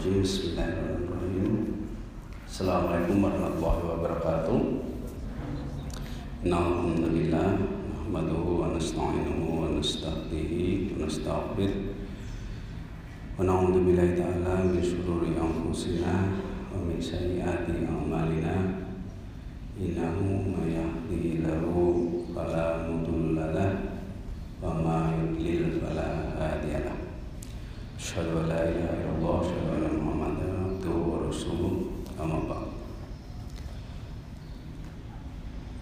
Bismillahirrahmanirrahim. Assalamualaikum warahmatullahi wabarakatuh. Alhamdulillah Nahmaduhu wa nasta'inuhu wa nasta'dihi wa nasta'fir Wa na'udhu billahi ta'ala min syururi anfusina Wa min sayyati a'malina. Innahu ma yahdihillahu fala Wa yudlil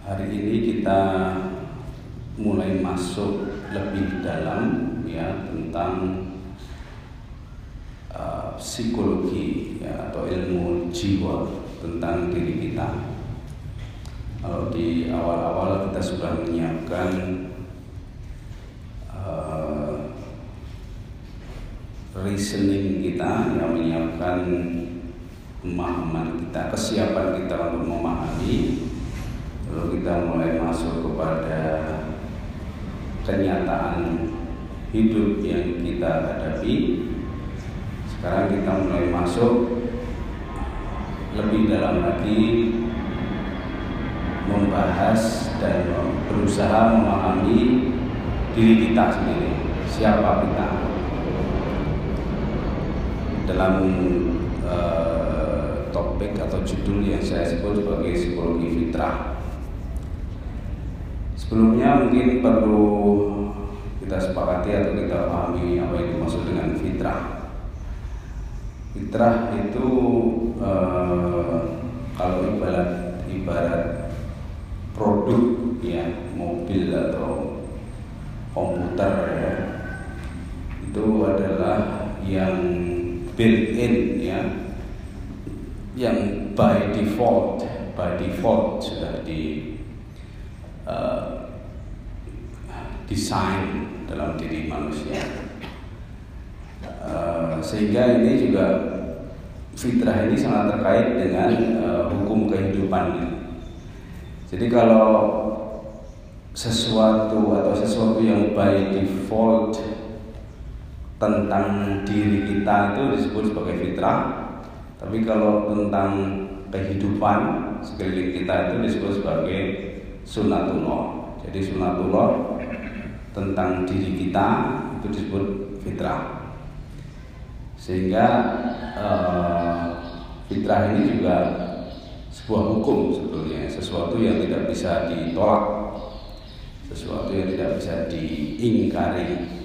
Hari ini kita mulai masuk lebih dalam ya tentang uh, psikologi ya atau ilmu jiwa tentang diri kita. Kalau di awal-awal kita sudah menyiapkan reasoning kita yang menyiapkan pemahaman kita, kesiapan kita untuk memahami. Lalu kita mulai masuk kepada kenyataan hidup yang kita hadapi. Sekarang kita mulai masuk lebih dalam lagi membahas dan berusaha memahami diri kita sendiri, siapa kita dalam uh, topik atau judul yang saya sebut sebagai psikologi fitrah. Sebelumnya mungkin perlu kita sepakati atau kita pahami apa yang dimaksud dengan fitrah. Fitrah itu uh, kalau ibarat ibarat produk ya mobil atau komputer ya itu adalah yang built-in ya. Yang by default by default sudah di uh, desain dalam diri manusia. Uh, sehingga ini juga fitrah ini sangat terkait dengan uh, hukum kehidupan. Jadi kalau sesuatu atau sesuatu yang by default tentang diri kita itu disebut sebagai fitrah. Tapi kalau tentang kehidupan sekeliling kita itu disebut sebagai sunatullah. Jadi sunatullah tentang diri kita itu disebut fitrah. Sehingga uh, fitrah ini juga sebuah hukum sebetulnya sesuatu yang tidak bisa ditolak sesuatu yang tidak bisa diingkari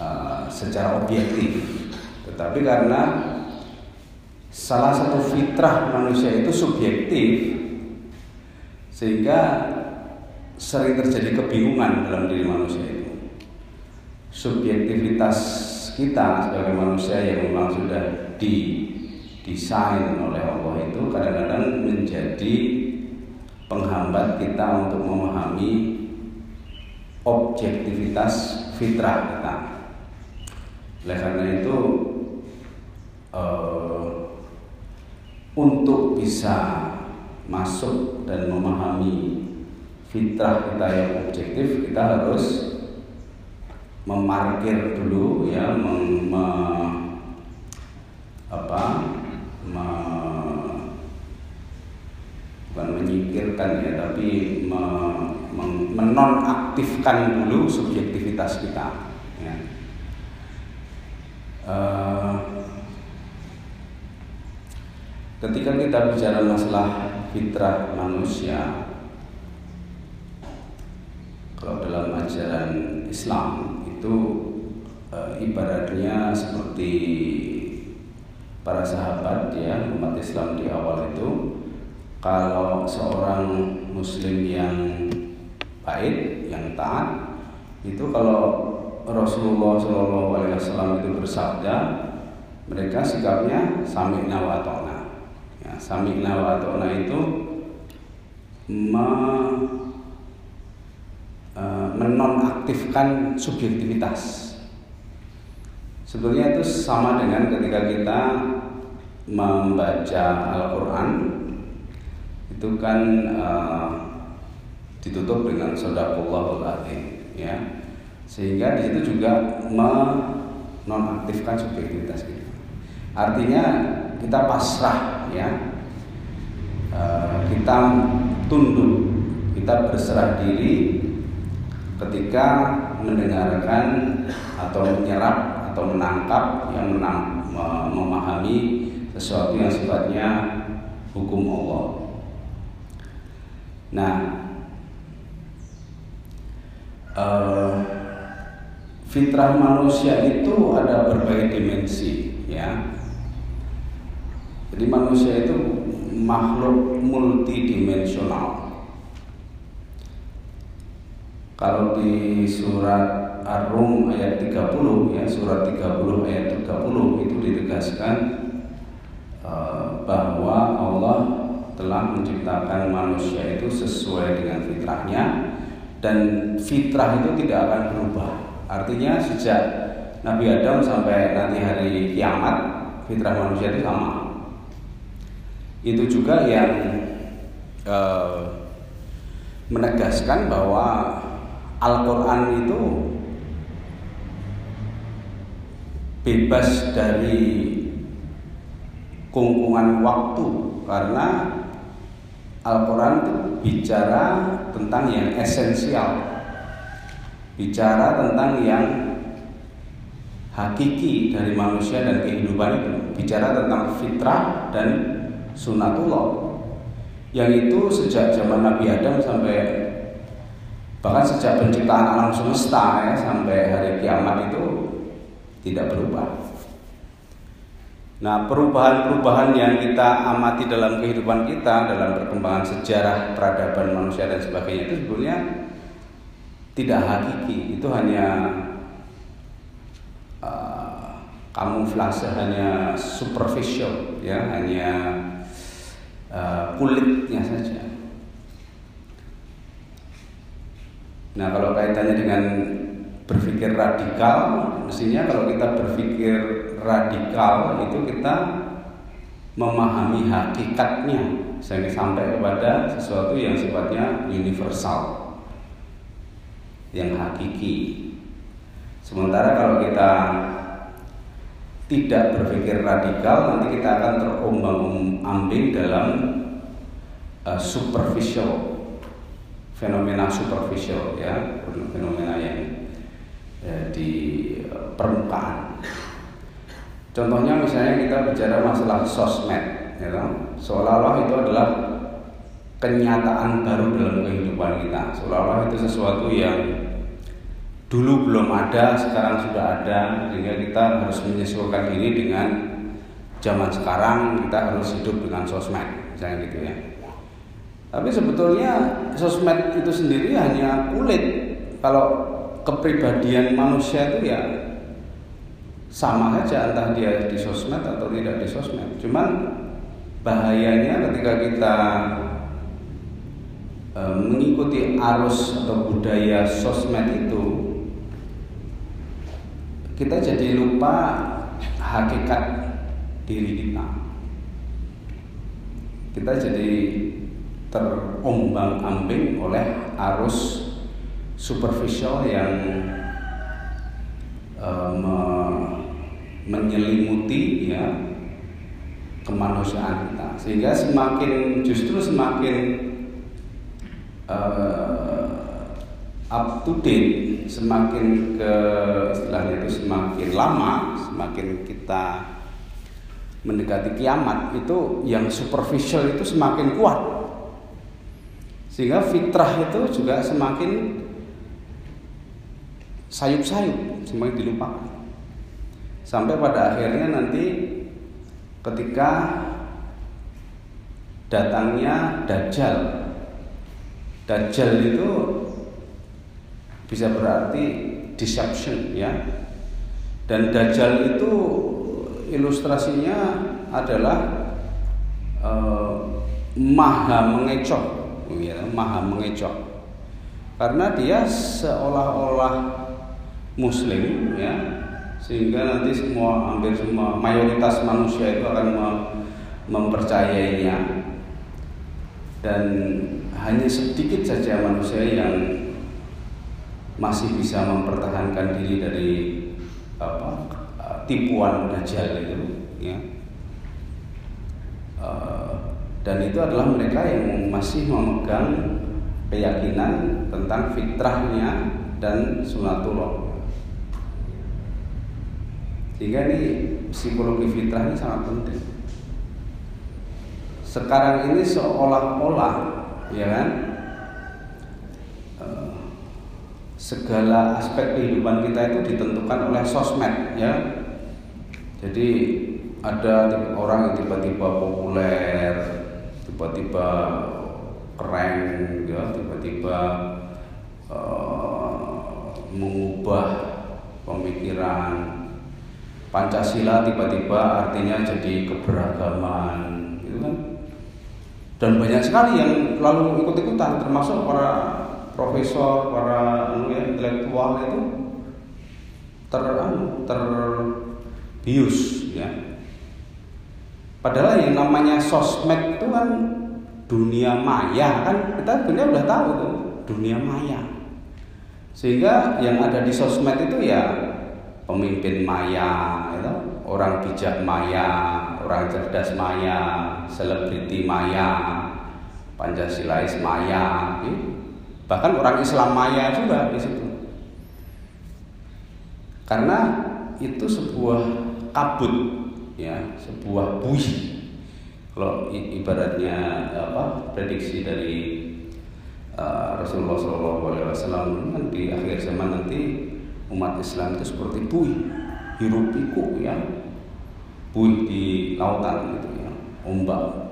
Uh, secara objektif. Tetapi karena salah satu fitrah manusia itu subjektif sehingga sering terjadi kebingungan dalam diri manusia itu. Subjektivitas kita sebagai manusia yang memang sudah didesain oleh Allah itu kadang-kadang menjadi penghambat kita untuk memahami objektivitas fitrah kita oleh karena itu uh, untuk bisa masuk dan memahami fitrah kita yang objektif kita harus memarkir dulu ya mem, me, apa me, bukan menyingkirkan ya tapi me, men, menonaktifkan dulu subjektivitas kita Uh, ketika kita bicara masalah fitrah manusia, kalau dalam ajaran Islam itu uh, ibaratnya seperti para sahabat ya umat Islam di awal itu, kalau seorang Muslim yang baik, yang taat, itu kalau Rasulullah Shallallahu Alaihi Wasallam itu bersabda, mereka sikapnya sami'na wa ta'na. Ya, sami'na wa ta'na itu me, e, menonaktifkan subjektivitas. Sebenarnya itu sama dengan ketika kita membaca Al-Quran itu kan uh, ditutup dengan adzim ya sehingga di situ juga menonaktifkan subjektivitas kita. artinya kita pasrah ya e, kita tunduk kita berserah diri ketika mendengarkan atau menyerap atau menangkap yang menang, memahami sesuatu yang sifatnya hukum Allah. Nah, uh, fitrah manusia itu ada berbagai dimensi, ya. Jadi manusia itu makhluk multidimensional. Kalau di surat Ar-Rum ayat 30 ya, surat 30 ayat 30 itu ditegaskan uh, bahwa Allah telah menciptakan manusia itu sesuai dengan fitrahnya dan fitrah itu tidak akan berubah. Artinya sejak Nabi Adam sampai nanti hari kiamat fitrah manusia itu sama. Itu juga yang uh, menegaskan bahwa Al-Quran itu bebas dari kungkungan waktu karena Al-Quran itu bicara tentang yang esensial bicara tentang yang hakiki dari manusia dan kehidupan itu bicara tentang fitrah dan sunatullah yang itu sejak zaman Nabi Adam sampai bahkan sejak penciptaan alam semesta ya sampai hari kiamat itu tidak berubah. Nah, perubahan-perubahan yang kita amati dalam kehidupan kita, dalam perkembangan sejarah peradaban manusia dan sebagainya itu sebenarnya tidak hakiki. Itu hanya uh, kamuflase, hanya superficial, ya, hanya uh, kulitnya saja. Nah, kalau kaitannya dengan berpikir radikal, mestinya kalau kita berpikir radikal itu kita memahami hakikatnya sehingga sampai kepada sesuatu yang sifatnya universal yang hakiki. Sementara kalau kita tidak berpikir radikal nanti kita akan terombang-ambing dalam uh, superficial fenomena superficial ya fenomena yang ya, di eh, permukaan. Contohnya misalnya kita bicara masalah sosmed, ya kan? seolah-olah itu adalah kenyataan baru dalam kehidupan kita, seolah-olah itu sesuatu yang dulu belum ada, sekarang sudah ada, sehingga kita harus menyesuaikan diri dengan zaman sekarang, kita harus hidup dengan sosmed, misalnya gitu ya. Tapi sebetulnya sosmed itu sendiri hanya kulit. Kalau kepribadian manusia itu ya sama saja entah dia di sosmed atau tidak di sosmed. Cuman bahayanya ketika kita e, mengikuti arus atau budaya sosmed itu kita jadi lupa hakikat diri kita. Kita jadi terombang-ambing oleh arus superficial yang uh, me menyelimuti ya kemanusiaan kita sehingga semakin justru semakin uh, up to date semakin ke istilahnya itu semakin lama semakin kita mendekati kiamat itu yang superficial itu semakin kuat. Sehingga fitrah itu juga semakin sayup-sayup semuanya dilupakan. Sampai pada akhirnya nanti ketika datangnya dajjal. Dajjal itu bisa berarti deception ya. Dan dajjal itu ilustrasinya adalah uh, maha mengecoh ya, maha mengecoh. Karena dia seolah-olah muslim ya sehingga nanti semua hampir semua mayoritas manusia itu akan mempercayainya. Dan hanya sedikit saja manusia yang masih bisa mempertahankan diri dari apa tipuan dajjal itu ya. Uh, dan itu adalah mereka yang masih memegang keyakinan tentang fitrahnya dan sunatullah. Sehingga ini psikologi fitrah ini sangat penting. Sekarang ini seolah-olah ya kan? Eh, segala aspek kehidupan kita itu ditentukan oleh sosmed ya. Jadi ada orang yang tiba-tiba populer tiba-tiba keren ya. Tiba-tiba uh, mengubah pemikiran. Pancasila tiba-tiba artinya jadi keberagaman gitu kan. Dan banyak sekali yang lalu ikut-ikutan termasuk para profesor para intelektual itu ter anu, terbius ya Padahal yang namanya sosmed itu kan dunia maya kan kita dunia udah tahu tuh dunia maya. Sehingga yang ada di sosmed itu ya pemimpin maya, itu, orang bijak maya, orang cerdas maya, selebriti maya, Pancasilais maya, gitu. Bahkan orang Islam maya juga di situ. Karena itu sebuah kabut ya sebuah buih. Kalau ibaratnya apa prediksi dari uh, Rasulullah SAW kan di akhir zaman nanti umat Islam itu seperti buih hirup pikuk ya. Buih di lautan gitu ya ombak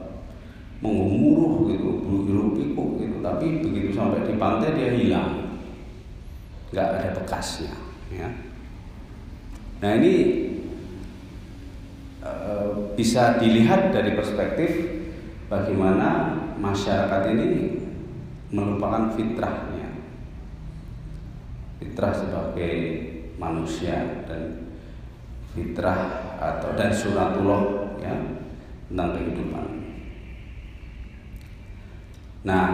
mengemuruh gitu hirup pikuk gitu. Tapi begitu sampai di pantai dia hilang. Nggak ada bekasnya ya. Nah ini Eh, bisa dilihat dari perspektif bagaimana masyarakat ini melupakan fitrahnya. Fitrah sebagai manusia dan fitrah atau dan sunatullah ya tentang kehidupan. Nah,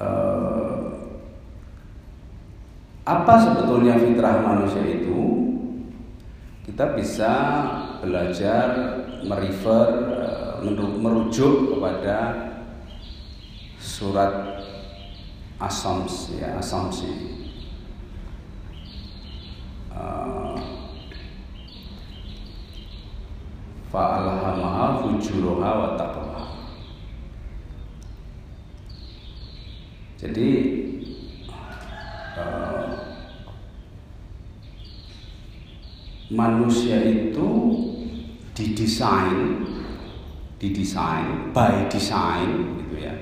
eh, apa sebetulnya fitrah manusia itu? kita bisa belajar merefer eh, merujuk kepada surat asumsi ya asumsi uh, fa'alhamaha fujuroha wa jadi uh, manusia itu didesain didesain by design gitu ya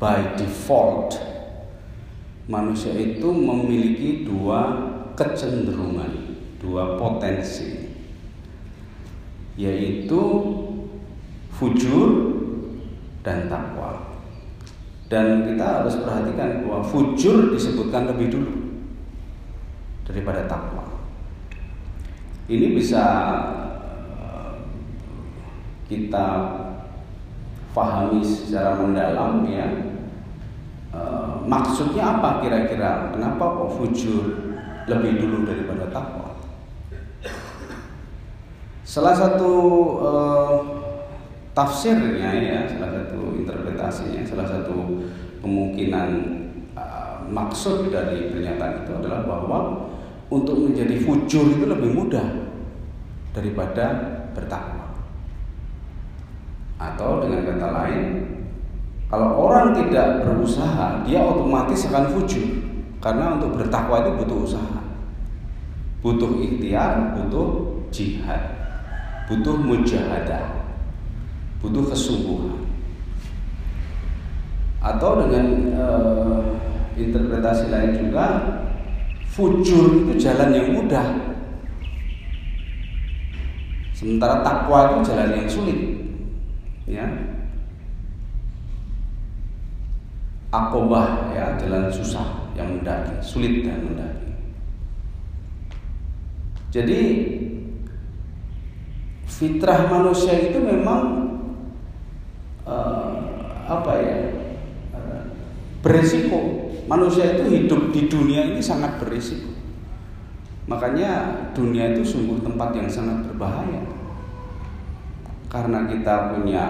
by default. Manusia itu memiliki dua kecenderungan dua potensi yaitu fujur dan takwa dan kita harus perhatikan bahwa fujur disebutkan lebih dulu daripada takwa. Ini bisa eh, kita pahami secara mendalam ya. E, maksudnya apa kira-kira? Kenapa kok fujur lebih dulu daripada takwa? Salah satu e, tafsirnya ya salah satu interpretasinya salah satu kemungkinan e, maksud dari pernyataan itu adalah bahwa untuk menjadi fujur itu lebih mudah daripada bertakwa. Atau dengan kata lain, kalau orang tidak berusaha, dia otomatis akan fujur. Karena untuk bertakwa itu butuh usaha. Butuh ikhtiar, butuh jihad, butuh mujahadah, butuh kesungguhan. Atau dengan uh, interpretasi lain juga Fujur itu jalan yang mudah. Sementara takwa itu jalan yang sulit. Ya. Akobah ya, jalan susah yang mendaki, sulit dan mendaki. Jadi fitrah manusia itu memang uh, apa ya? beresiko Manusia itu hidup di dunia ini sangat berisiko. Makanya dunia itu sungguh tempat yang sangat berbahaya. Karena kita punya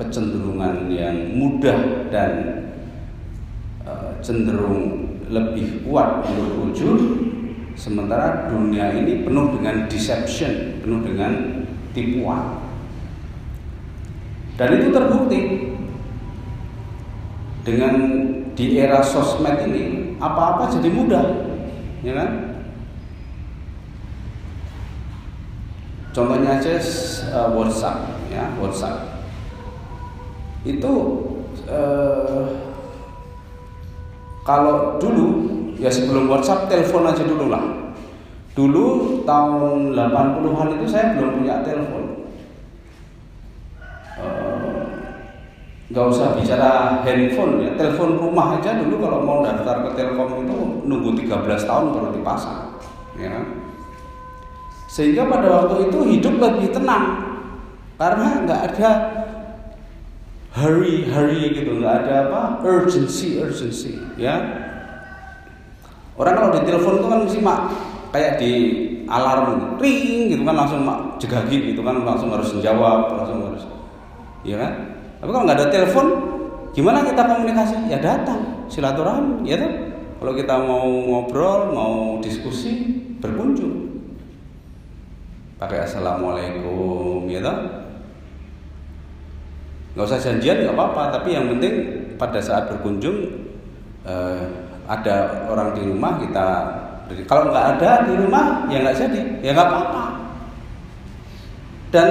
kecenderungan yang mudah dan uh, cenderung lebih kuat untuk wujud sementara dunia ini penuh dengan deception, penuh dengan tipuan. Dan itu terbukti dengan di era sosmed ini apa-apa jadi mudah, ya kan? Contohnya aja uh, WhatsApp, ya WhatsApp. Itu uh, kalau dulu ya sebelum WhatsApp telepon aja dulu lah. Dulu tahun 80-an itu saya belum punya telepon. Nggak usah bicara handphone ya, telepon rumah aja dulu kalau mau daftar ke Telkom itu nunggu 13 tahun baru dipasang, ya kan? Sehingga pada waktu itu hidup lebih tenang karena nggak ada hurry hurry gitu nggak ada apa urgency urgency ya orang kalau di telepon itu kan mesti mak kayak di alarm ring gitu kan langsung mak jegagi gitu kan langsung harus menjawab langsung harus ya kan tapi kalau nggak ada telepon gimana kita komunikasi? Ya datang silaturahmi ya tuh kalau kita mau ngobrol mau diskusi berkunjung. Pakai assalamualaikum ya toh. Nggak usah janjian nggak apa-apa. Tapi yang penting pada saat berkunjung eh, ada orang di rumah kita kalau nggak ada di rumah ya nggak jadi. Ya nggak apa-apa. Dan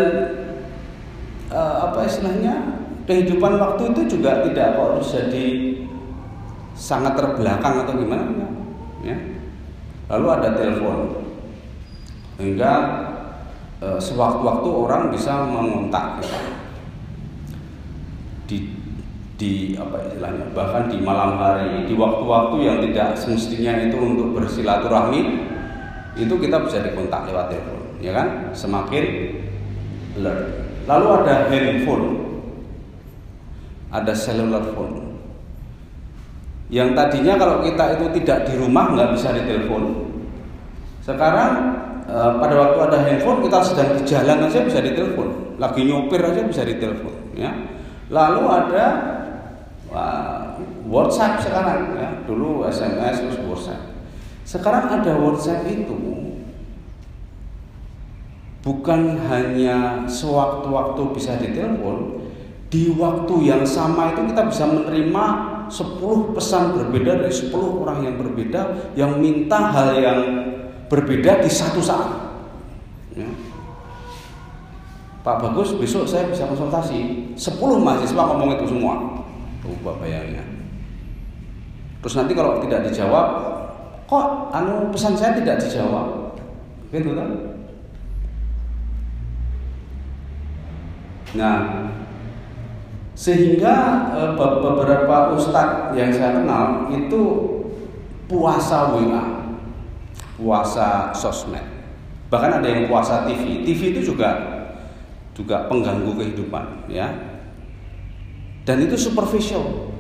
eh, apa istilahnya kehidupan waktu itu juga tidak harus jadi sangat terbelakang atau gimana ya. Lalu ada telepon. Sehingga Eh, sewaktu-waktu orang bisa mengontak. Kita di di apa istilahnya bahkan di malam hari di waktu-waktu yang tidak semestinya itu untuk bersilaturahmi itu kita bisa dikontak lewat telepon ya kan? Semakin alert. Lalu ada handphone ada cellular phone yang tadinya kalau kita itu tidak di rumah nggak bisa ditelepon sekarang Eh, pada waktu ada handphone kita sedang di jalan aja bisa ditelepon, lagi nyopir aja bisa ditelepon, ya. Lalu ada wah, WhatsApp sekarang, ya. Dulu SMS terus WhatsApp. Sekarang ada WhatsApp itu bukan hanya sewaktu-waktu bisa ditelepon, di waktu yang sama itu kita bisa menerima 10 pesan berbeda dari 10 orang yang berbeda yang minta hal yang berbeda di satu saat. Ya. Pak Bagus, besok saya bisa konsultasi 10 mahasiswa ngomong itu semua. Coba bayangnya. Terus nanti kalau tidak dijawab, kok anu pesan saya tidak dijawab? Gitu kan? Nah, sehingga e, beberapa ustadz yang saya kenal itu puasa WA puasa sosmed. Bahkan ada yang puasa TV. TV itu juga juga pengganggu kehidupan, ya. Dan itu superficial.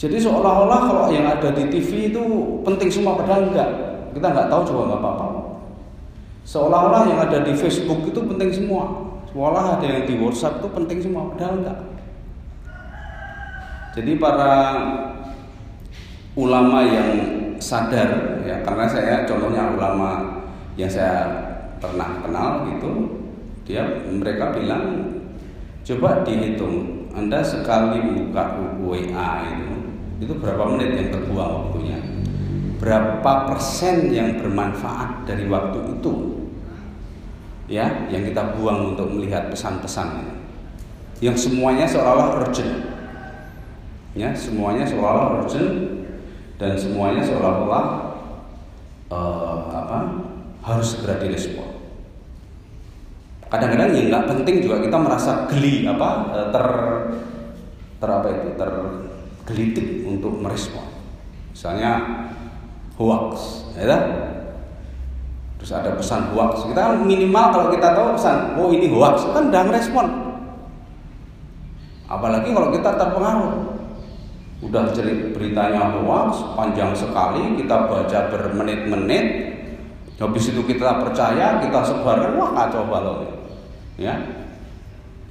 Jadi seolah-olah kalau yang ada di TV itu penting semua padahal enggak. Kita nggak tahu coba nggak apa-apa. Seolah-olah yang ada di Facebook itu penting semua. Seolah ada yang di WhatsApp itu penting semua padahal enggak. Jadi para ulama yang sadar ya karena saya contohnya ulama yang saya pernah kenal gitu dia mereka bilang coba dihitung anda sekali buka WA itu itu berapa menit yang terbuang waktunya berapa persen yang bermanfaat dari waktu itu ya yang kita buang untuk melihat pesan-pesan yang semuanya seolah-olah urgent ya semuanya seolah-olah urgent dan semuanya seolah-olah uh, apa harus segera direspon. Kadang-kadang yang nggak penting juga kita merasa geli apa eh, ter ter apa itu tergelitik untuk merespon. Misalnya hoax, ya? Terus ada pesan hoax. Kita kan minimal kalau kita tahu pesan, oh ini hoax, kan udah ngerespon. Apalagi kalau kita terpengaruh. udah cerit beritanya hoax panjang sekali kita baca bermenit-menit habis itu kita percaya kita sebarkan wah kacau balau ya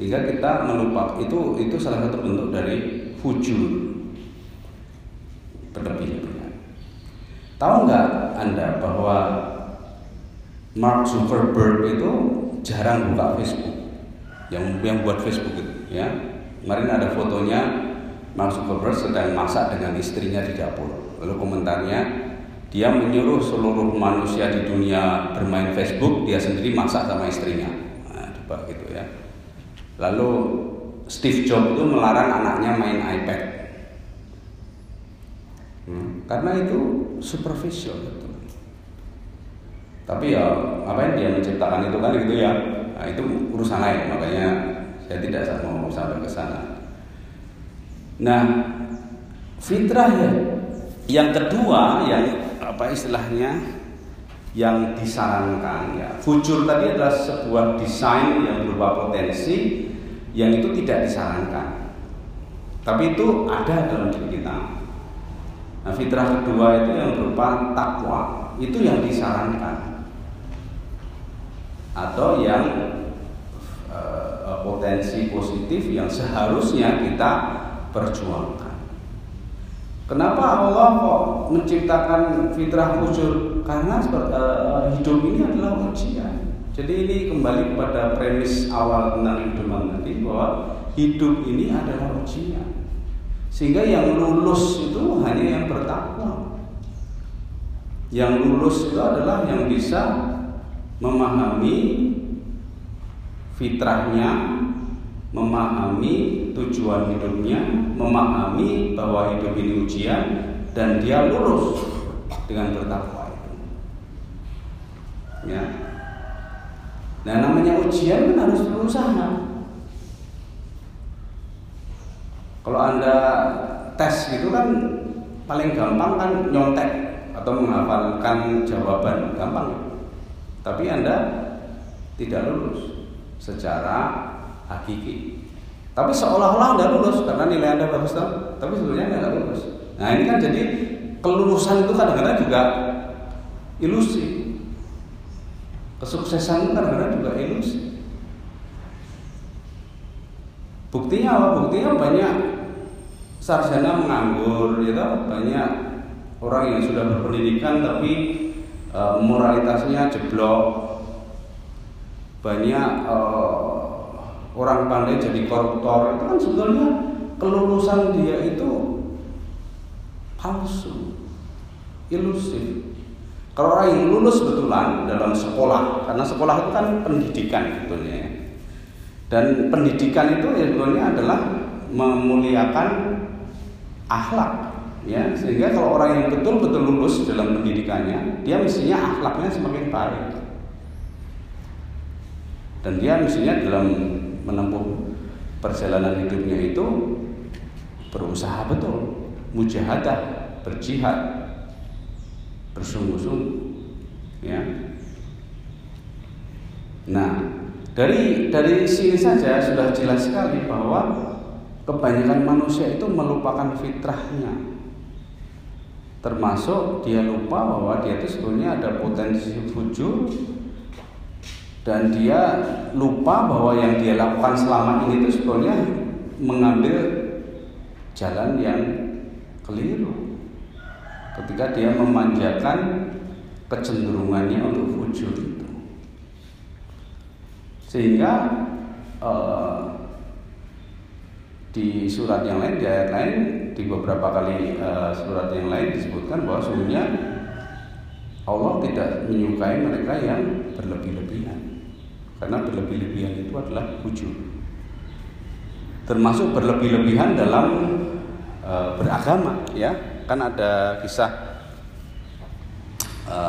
hingga kita melupak itu itu salah satu bentuk dari fujur berlebihan tahu nggak anda bahwa Mark Zuckerberg itu jarang buka Facebook yang yang buat Facebook itu ya kemarin ada fotonya Mark Zuckerberg sedang masak dengan istrinya di dapur. Lalu komentarnya, dia menyuruh seluruh manusia di dunia bermain Facebook, dia sendiri masak sama istrinya. Nah, coba gitu ya. Lalu Steve Jobs itu melarang anaknya main iPad. Hmm, karena itu superficial. Tapi ya apa yang dia menciptakan itu kan gitu ya. Nah, itu urusan lain, makanya saya tidak mau sampai ke sana. Nah, fitrah ya. Yang kedua yang apa istilahnya yang disarankan ya. Fujur tadi adalah sebuah desain yang berupa potensi yang itu tidak disarankan. Tapi itu ada dalam diri kita. Nah, fitrah kedua itu yang berupa takwa, itu yang disarankan. Atau yang uh, potensi positif yang seharusnya kita perjuangkan. Kenapa Allah kok menciptakan fitrah fujur? Karena uh, hidup ini adalah ujian. Jadi ini kembali kepada premis awal tentang hidup tadi bahwa hidup ini adalah ujian. Sehingga yang lulus itu hanya yang bertakwa. Yang lulus itu adalah yang bisa memahami fitrahnya, memahami tujuan hidupnya, memahami bahwa hidup ini ujian dan dia lulus dengan bertakwa itu. Ya. Nah namanya ujian kan harus berusaha. Kalau anda tes gitu kan paling gampang kan nyontek atau menghafalkan jawaban gampang. Tapi anda tidak lulus secara hakiki. Tapi seolah-olah Anda lulus karena nilai Anda bagus tau? tapi sebenarnya Anda nggak lulus. Nah ini kan jadi kelulusan itu kadang-kadang juga ilusi. Kesuksesan itu kadang-kadang juga ilusi. Buktinya apa? Buktinya banyak sarjana menganggur, ya toh? banyak orang yang sudah berpendidikan tapi e, moralitasnya jeblok, banyak e, orang pandai jadi koruptor itu kan sebetulnya kelulusan dia itu palsu, ilusif. Kalau orang yang lulus betulan dalam sekolah, karena sekolah itu kan pendidikan sebetulnya. Ya. Dan pendidikan itu ya sebetulnya adalah memuliakan akhlak, ya. Sehingga kalau orang yang betul-betul lulus dalam pendidikannya, dia mestinya akhlaknya semakin baik. Dan dia mestinya dalam menempuh perjalanan hidupnya itu berusaha betul, mujahadah, berjihad, bersungguh-sungguh, ya. Nah, dari dari sini saja sudah jelas sekali bahwa kebanyakan manusia itu melupakan fitrahnya. Termasuk dia lupa bahwa dia itu sebetulnya ada potensi fujur dan dia lupa bahwa yang dia lakukan selama ini itu sebetulnya mengambil jalan yang keliru. Ketika dia memanjakan kecenderungannya untuk fujur itu. Sehingga uh, di surat yang lain di ayat lain di beberapa kali uh, surat yang lain disebutkan bahwa sungguhnya Allah tidak menyukai mereka yang berlebih-lebihan karena berlebih-lebihan itu adalah wujud. Termasuk berlebih-lebihan dalam e, beragama, ya. Kan ada kisah e,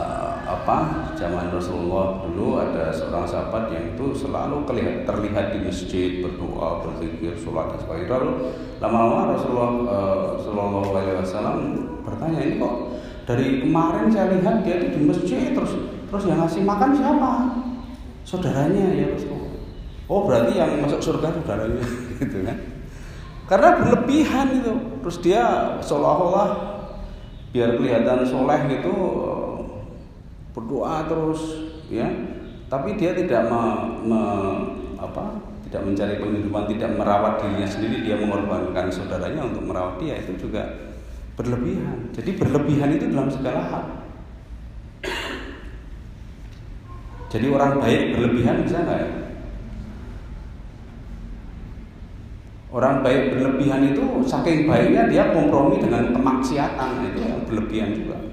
apa zaman Rasulullah dulu ada seorang sahabat yang itu selalu terlihat, terlihat di masjid berdoa, berzikir, sholat dan sebagainya. Lalu lama-lama Rasulullah Shallallahu Alaihi Wasallam bertanya ini kok dari kemarin saya lihat dia itu di masjid terus terus yang ngasih makan siapa? saudaranya ya Rasulullah. Oh berarti yang masuk surga saudaranya gitu kan. karena berlebihan itu terus dia seolah-olah biar kelihatan soleh gitu berdoa terus ya. Tapi dia tidak me, me, apa tidak mencari penghidupan tidak merawat dirinya sendiri dia mengorbankan saudaranya untuk merawat dia itu juga berlebihan. Jadi berlebihan itu dalam segala hal. Jadi orang baik berlebihan bisa nggak ya? Orang baik berlebihan itu saking baiknya dia kompromi dengan kemaksiatan itu yang berlebihan juga.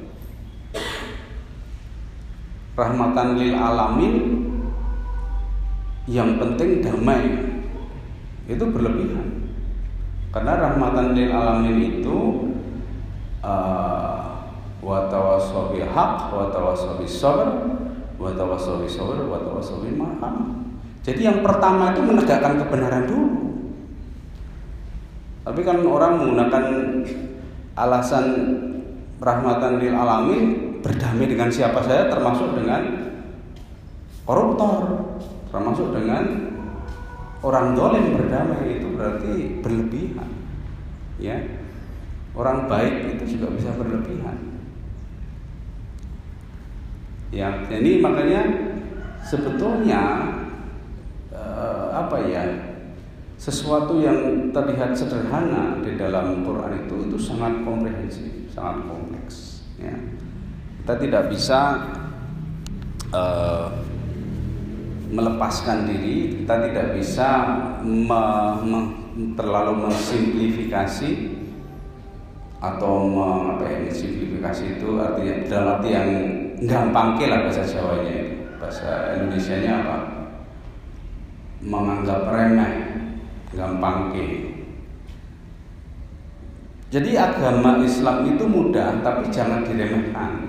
Rahmatan lil alamin yang penting damai itu berlebihan. Karena rahmatan lil alamin itu uh, wa tawassaw bil haq wa tawassaw bis sabr wa Jadi yang pertama itu menegakkan kebenaran dulu. Tapi kan orang menggunakan alasan rahmatan lil alamin berdamai dengan siapa saja termasuk dengan koruptor, termasuk dengan orang dolim berdamai itu berarti berlebihan. Ya. Orang baik itu juga bisa berlebihan. Ya, jadi makanya sebetulnya eh, apa ya sesuatu yang terlihat sederhana di dalam Quran itu itu sangat komprehensif, sangat kompleks. Ya. Kita tidak bisa uh, melepaskan diri, kita tidak bisa me, me, terlalu mensimplifikasi atau me, apa ya, mensimplifikasi itu artinya dalam arti yang gampang lah bahasa Jawanya itu, bahasa Indonesia-nya apa? Menganggap remeh gampang ke. Jadi agama Islam itu mudah tapi jangan diremehkan.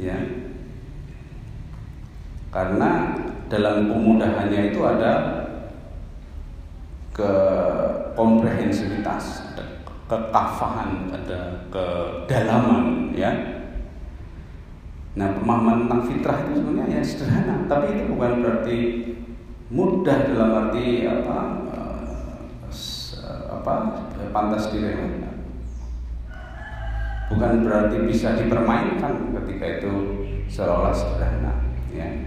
Ya. Karena dalam kemudahannya itu ada ke komprehensivitas, ada kekafahan, ada kedalaman, ya. Nah, pemahaman tentang fitrah itu sebenarnya ya sederhana, tapi itu bukan berarti mudah dalam arti apa uh, apa pantas diremehkan bukan berarti bisa dipermainkan ketika itu seolah sederhana ya.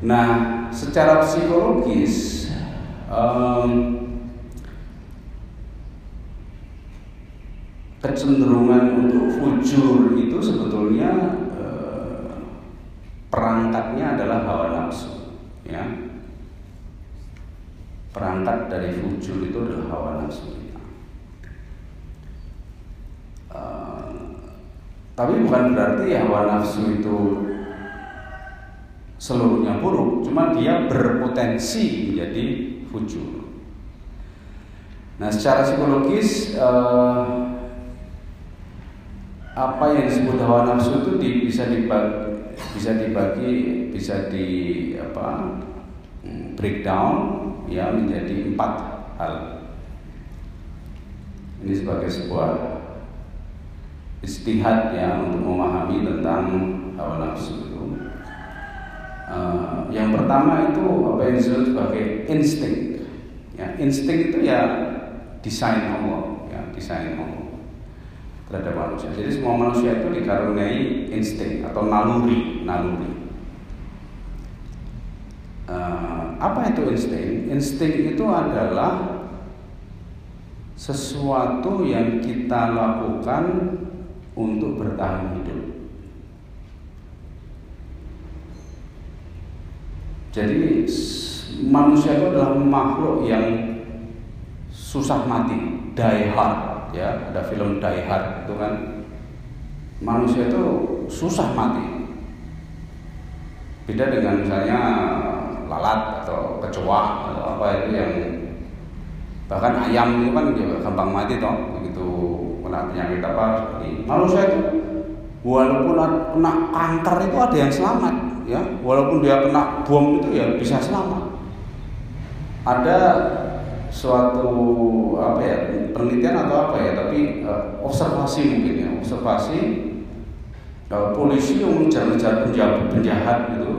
Nah secara psikologis um, kecenderungan untuk fujur itu sebetulnya uh, perangkatnya adalah hawa nafsu ya. Perangkat dari fujur itu adalah hawa nafsu uh, tapi bukan berarti hawa nafsu itu seluruhnya buruk cuma dia berpotensi menjadi fujur. Nah secara psikologis uh, apa yang disebut hawa nafsu itu di, bisa dibagi bisa dibagi bisa di apa breakdown ya menjadi empat hal. Ini sebagai sebuah istihad ya untuk memahami tentang hawa nafsu itu uh, yang pertama itu apa yang disebut sebagai insting ya insting itu ya desain Allah ya desain Allah terhadap manusia. Jadi semua manusia itu dikaruniai insting atau naluri, naluri. Uh, apa itu insting? Insting itu adalah sesuatu yang kita lakukan untuk bertahan hidup. Jadi manusia itu adalah makhluk yang susah mati, die hard ya. Ada film Die Hard itu kan. Manusia itu susah mati. Beda dengan misalnya lalat atau kecoa atau apa itu yang bahkan ayam itu kan juga gampang mati toh begitu kena penyakit apa seperti manusia itu walaupun kena kanker itu ada yang selamat ya. Walaupun dia kena bom itu ya bisa selamat. Ada suatu apa ya penelitian atau apa ya tapi uh, observasi mungkin ya observasi uh, polisi yang mengejar-ngejar penjahat, penjahat gitu.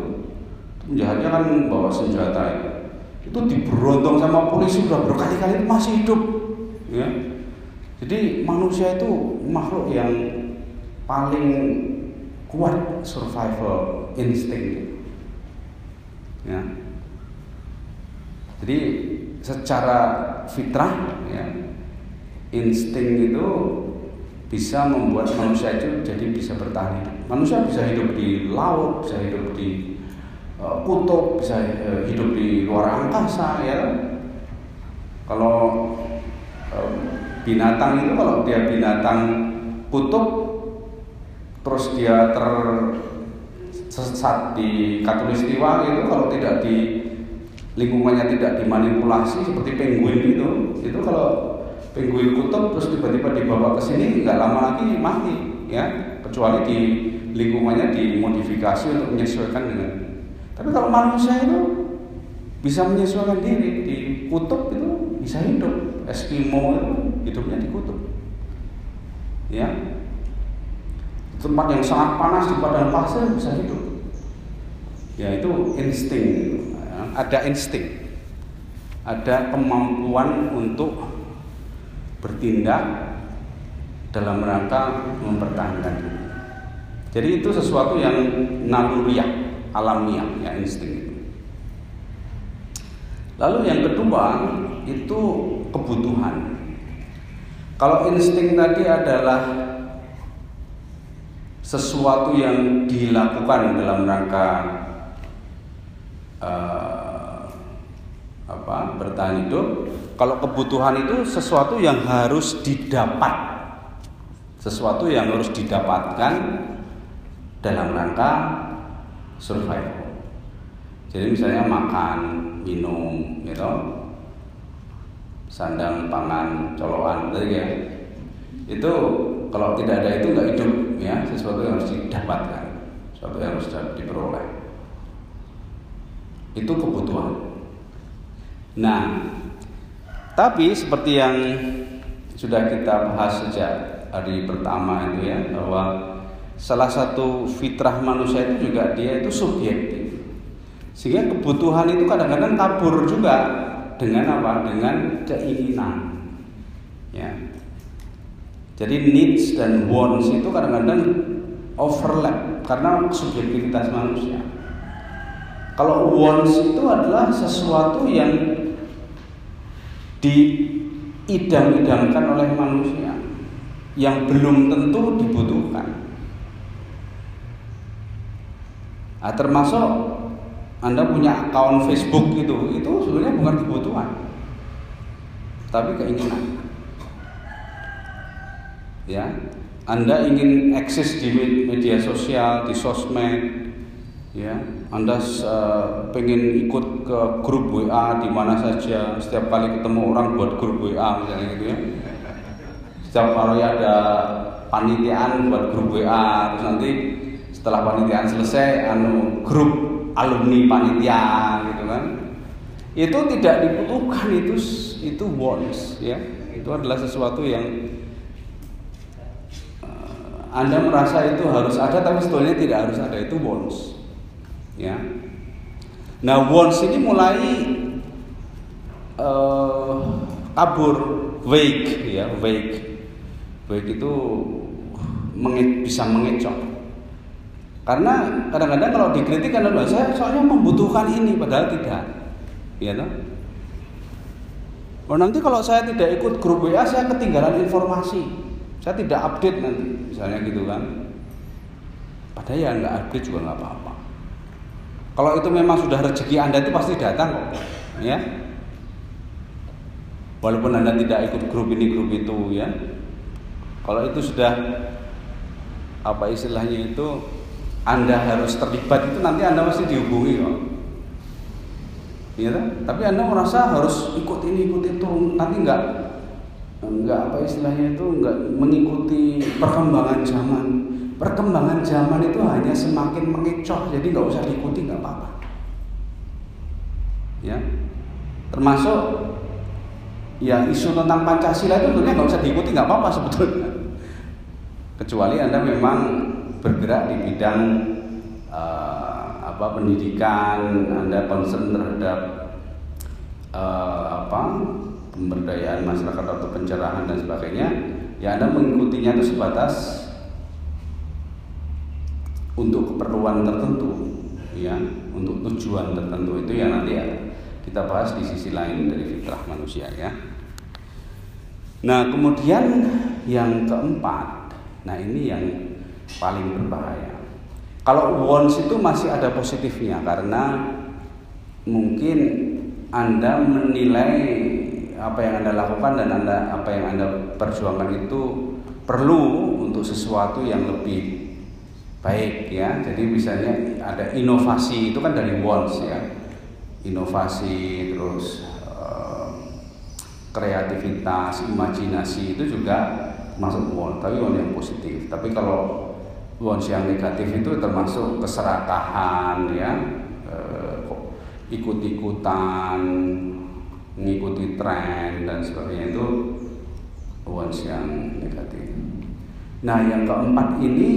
Penjahatnya kan bawa senjata itu. Itu diberontong sama polisi sudah berkali-kali masih hidup ya jadi manusia itu makhluk yang paling kuat survival insting ya jadi secara fitrah ya insting itu bisa membuat manusia itu jadi bisa bertahan. Manusia bisa hidup di laut, bisa hidup di uh, kutub, bisa uh, hidup di luar angkasa ya. Kalau uh, binatang itu kalau dia binatang kutub terus dia tersesat di katulistiwa itu kalau tidak di lingkungannya tidak dimanipulasi seperti penguin itu itu kalau penguin kutub terus tiba-tiba dibawa ke sini nggak lama lagi mati ya. Kecuali di lingkungannya dimodifikasi untuk menyesuaikan dengan tapi kalau manusia itu bisa menyesuaikan diri di kutub itu bisa hidup Eskimo itu hidupnya di kutub ya tempat yang sangat panas di padang pasir bisa hidup ya itu insting ya. ada insting ada kemampuan untuk bertindak dalam rangka mempertahankan diri. Jadi itu sesuatu yang naluriah, alamiah, ya insting itu. Lalu yang kedua itu kebutuhan. Kalau insting tadi adalah sesuatu yang dilakukan dalam rangka uh, apa bertahan hidup, kalau kebutuhan itu sesuatu yang harus didapat. Sesuatu yang harus didapatkan dalam rangka survival. Jadi misalnya makan, minum, gitu. Sandang, pangan, colokan, gitu ya. Itu kalau tidak ada itu nggak hidup, ya. Sesuatu yang harus didapatkan, sesuatu yang harus diperoleh. Itu kebutuhan. Nah, tapi seperti yang sudah kita bahas sejak hari pertama itu ya bahwa salah satu fitrah manusia itu juga dia itu subjektif. Sehingga kebutuhan itu kadang-kadang kabur juga dengan apa? Dengan keinginan. Ya. Jadi needs dan wants itu kadang-kadang overlap karena subjektivitas manusia. Kalau wants itu adalah sesuatu yang diidam-idamkan oleh manusia yang belum tentu dibutuhkan. Nah, termasuk Anda punya akun Facebook itu, itu sebenarnya bukan kebutuhan, tapi keinginan. Ya, Anda ingin eksis di media sosial, di sosmed, ya anda uh, pengen ikut ke grup WA di mana saja setiap kali ketemu orang buat grup WA misalnya gitu ya setiap kali ada panitiaan buat grup WA terus nanti setelah panitiaan selesai anu grup alumni panitia gitu kan. Itu tidak dibutuhkan itu itu wants ya. Itu adalah sesuatu yang uh, anda merasa itu harus ada tapi sebetulnya tidak harus ada itu wants ya. Nah wants ini mulai uh, kabur wake ya wake wake itu menge bisa mengecoh karena kadang-kadang kalau dikritik kan saya soalnya membutuhkan ini padahal tidak. Ya toh? Oh nanti kalau saya tidak ikut grup WA saya ketinggalan informasi. Saya tidak update nanti misalnya gitu kan. Padahal ya nggak update juga nggak apa-apa. Kalau itu memang sudah rezeki Anda itu pasti datang Ya. Walaupun Anda tidak ikut grup ini grup itu ya. Kalau itu sudah apa istilahnya itu Anda harus terlibat itu nanti Anda pasti dihubungi kok. Ya, tapi Anda merasa harus ikut ini ikut itu nanti enggak enggak apa istilahnya itu enggak mengikuti perkembangan zaman. Perkembangan zaman itu hanya semakin mengecoh jadi nggak usah diikuti nggak apa-apa. Ya. Termasuk ya isu tentang pancasila itu sebenarnya nggak usah diikuti nggak apa-apa sebetulnya. Kecuali anda memang bergerak di bidang uh, apa pendidikan anda concern terhadap uh, apa pemberdayaan masyarakat atau pencerahan dan sebagainya ya anda mengikutinya itu sebatas untuk keperluan tertentu ya untuk tujuan tertentu. Itu ya nanti ya kita bahas di sisi lain dari fitrah manusia ya. Nah kemudian yang keempat nah ini yang paling berbahaya kalau wants itu masih ada positifnya karena mungkin anda menilai apa yang anda lakukan dan anda apa yang anda perjuangkan itu perlu untuk sesuatu yang lebih baik ya. Jadi misalnya ada inovasi itu kan dari wants ya. Inovasi terus uh, kreativitas, imajinasi itu juga masuk wants, tapi wants yang positif. Tapi kalau wants yang negatif itu termasuk keserakahan ya, uh, ikut-ikutan, mengikuti tren dan sebagainya itu wants yang negatif. Nah, yang keempat ini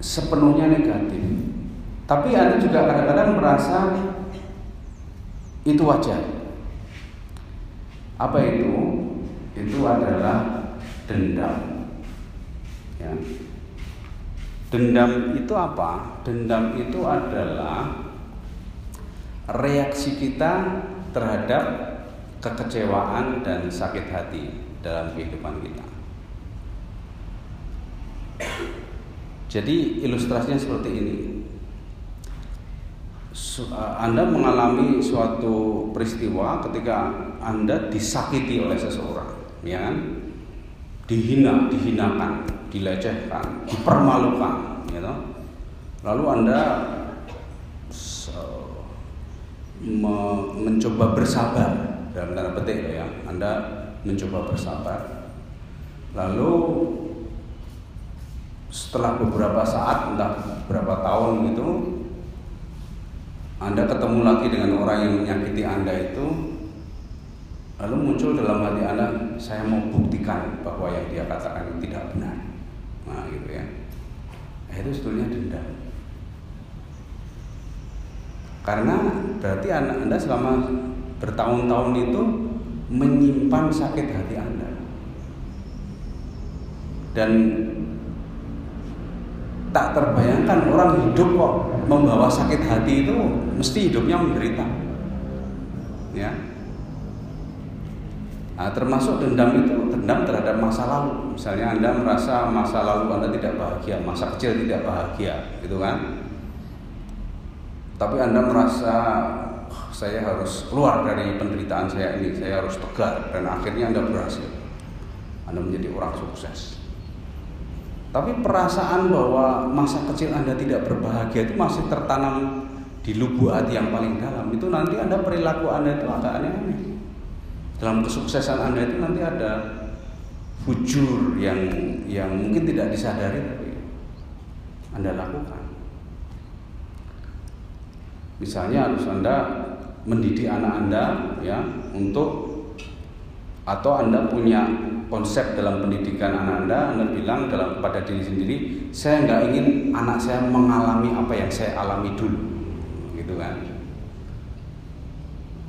sepenuhnya negatif. Tapi Anda juga kadang-kadang merasa itu wajar. Apa itu? Itu adalah dendam. Ya. Dendam itu apa? Dendam itu adalah reaksi kita terhadap kekecewaan dan sakit hati dalam kehidupan kita. Jadi ilustrasinya seperti ini. Anda mengalami suatu peristiwa ketika Anda disakiti oleh seseorang, ya kan? Dihina, dihinakan, dilecehkan, dipermalukan, you Lalu Anda me mencoba bersabar dalam tanda petik ya. Anda mencoba bersabar. Lalu setelah beberapa saat entah berapa tahun gitu Anda ketemu lagi dengan orang yang menyakiti Anda itu lalu muncul dalam hati Anda saya mau buktikan bahwa yang dia katakan tidak benar nah gitu ya. Nah, itu sebetulnya dendam. Karena berarti anak Anda selama bertahun-tahun itu menyimpan sakit hati Anda. Dan tak terbayangkan orang hidup kok membawa sakit hati itu mesti hidupnya menderita. Ya nah, termasuk dendam itu dendam terhadap masa lalu misalnya anda merasa masa lalu anda tidak bahagia masa kecil tidak bahagia gitu kan tapi anda merasa oh, saya harus keluar dari penderitaan saya ini saya harus tegar dan akhirnya anda berhasil anda menjadi orang sukses tapi perasaan bahwa masa kecil Anda tidak berbahagia itu masih tertanam di lubuk hati yang paling dalam. Itu nanti Anda perilaku Anda itu agak aneh-aneh. Dalam kesuksesan Anda itu nanti ada fujur yang yang mungkin tidak disadari tapi Anda lakukan. Misalnya harus Anda mendidik anak Anda ya untuk atau Anda punya konsep dalam pendidikan anak anda anda bilang dalam pada diri sendiri saya nggak ingin anak saya mengalami apa yang saya alami dulu gitu kan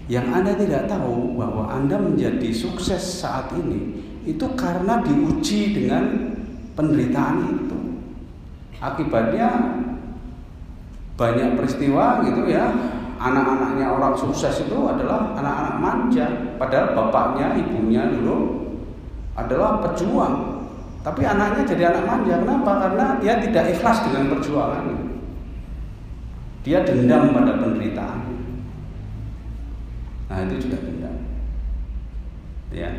yang anda tidak tahu bahwa anda menjadi sukses saat ini itu karena diuji dengan penderitaan itu akibatnya banyak peristiwa gitu ya anak-anaknya orang sukses itu adalah anak-anak manja padahal bapaknya ibunya dulu adalah pejuang. Tapi anaknya jadi anak manja. Kenapa? Karena dia tidak ikhlas dengan perjuangan. Dia dendam pada penderitaan. Nah, itu juga dendam. Ya.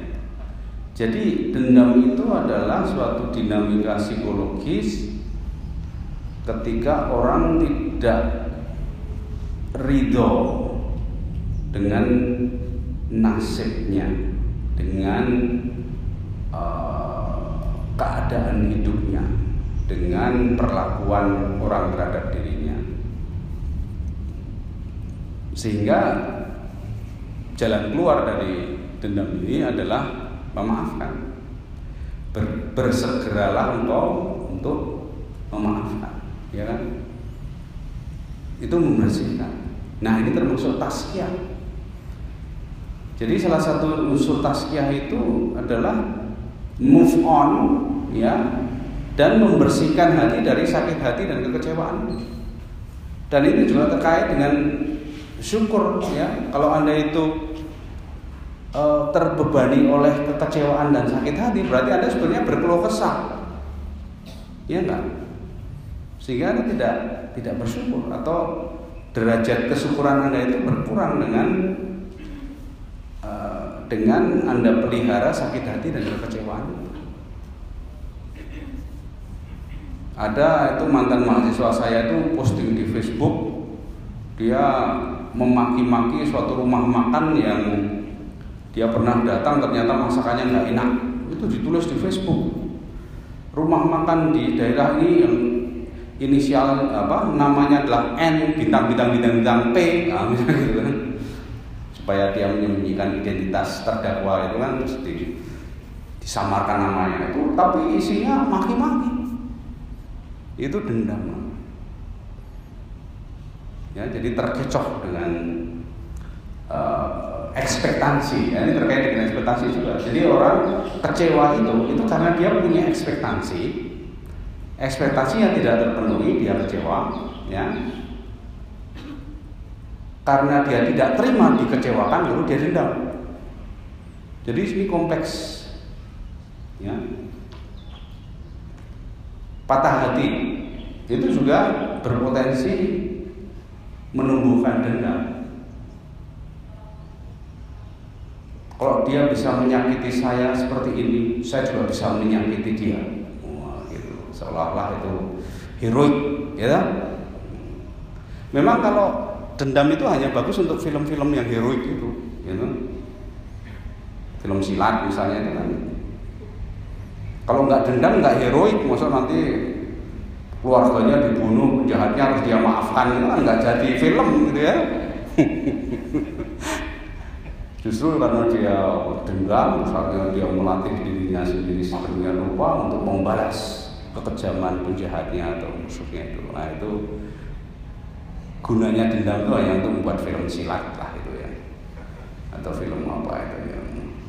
Jadi dendam itu adalah suatu dinamika psikologis ketika orang tidak ridho dengan nasibnya, dengan Eh, keadaan hidupnya dengan perlakuan orang terhadap dirinya sehingga jalan keluar dari dendam ini adalah memaafkan Ber, bersegeralah engkau untuk memaafkan ya kan itu membersihkan nah ini termasuk taskia Jadi salah satu unsur taskiah itu adalah move on ya dan membersihkan hati dari sakit hati dan kekecewaan. Dan ini juga terkait dengan syukur ya. Kalau Anda itu e, terbebani oleh kekecewaan dan sakit hati, berarti Anda sebenarnya berkeluh kesah. Ya enggak? Sehingga Anda tidak tidak bersyukur atau derajat kesyukuran Anda itu berkurang dengan e, dengan Anda pelihara sakit hati dan kekecewaan. Ada itu mantan mahasiswa saya itu posting di Facebook dia memaki-maki suatu rumah makan yang dia pernah datang ternyata masakannya nggak enak. Itu ditulis di Facebook. Rumah makan di daerah ini yang inisial apa namanya adalah N bintang bintang bintang bintang P. Nah, gitu kan. Supaya dia menyembunyikan identitas terdakwa itu kan terus di, disamarkan namanya itu. Tapi isinya maki-maki. Itu dendam. Ya jadi terkecoh dengan uh, ekspektasi. Ya, ini terkait dengan ekspektasi juga. Jadi orang kecewa itu itu karena dia punya ekspektasi yang tidak terpenuhi dia kecewa ya. Karena dia tidak terima dikecewakan lalu dia dendam. Jadi ini kompleks ya. Patah hati itu juga berpotensi menumbuhkan dendam. Kalau dia bisa menyakiti saya seperti ini, saya juga bisa menyakiti dia. Wah, gitu. Seolah-olah itu heroik, ya. Memang kalau dendam itu hanya bagus untuk film-film yang heroik itu, gitu. Film silat misalnya itu kan kalau nggak dendam nggak heroik, masa nanti keluarganya dibunuh, penjahatnya harus dia maafkan itu kan nggak jadi film gitu ya. Justru karena dia dendam, misalnya dia melatih dirinya sendiri sedemikian rupa untuk membalas kekejaman penjahatnya atau musuhnya itu. Nah itu gunanya dendam itu hanya untuk membuat film silat lah itu ya, atau film apa itu ya.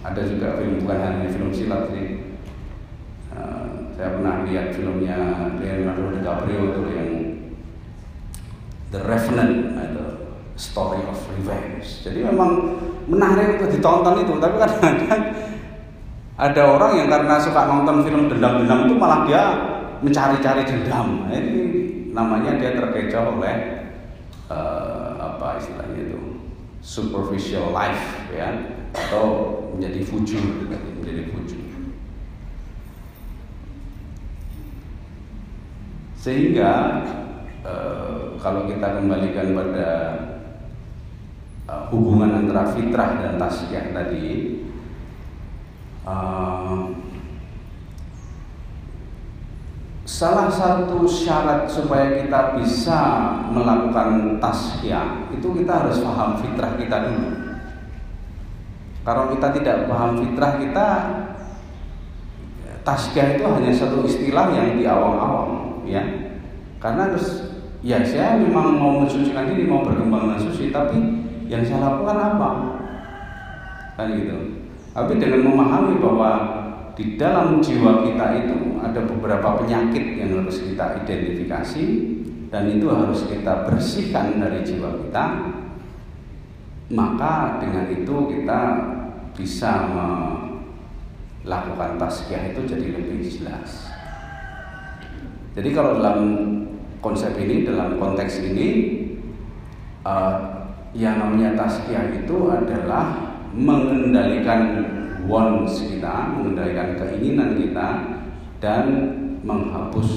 Ada juga film bukan hanya film silat sih saya pernah lihat filmnya Leonardo DiCaprio itu yang The Revenant atau Story of Revenge. Jadi memang menarik untuk ditonton itu, tapi kadang-kadang ada orang yang karena suka nonton film dendam-dendam itu malah dia mencari-cari dendam. Nah, ini namanya dia terkecoh oleh uh, apa istilahnya itu superficial life ya atau menjadi fujur menjadi fujur Sehingga e, kalau kita kembalikan pada e, hubungan antara fitrah dan tasyiah tadi, e, salah satu syarat supaya kita bisa melakukan tasyiah itu kita harus paham fitrah kita dulu. Kalau kita tidak paham fitrah kita, tasyiah itu hanya satu istilah yang di awam-awam ya karena terus ya saya memang mau mensucikan diri mau berkembang dengan suci tapi yang saya lakukan apa? Kan gitu. Tapi dengan memahami bahwa di dalam jiwa kita itu ada beberapa penyakit yang harus kita identifikasi dan itu harus kita bersihkan dari jiwa kita maka dengan itu kita bisa melakukan tasbih itu jadi lebih jelas. Jadi kalau dalam konsep ini, dalam konteks ini, uh, yang namanya taskia itu adalah mengendalikan wants kita, mengendalikan keinginan kita, dan menghapus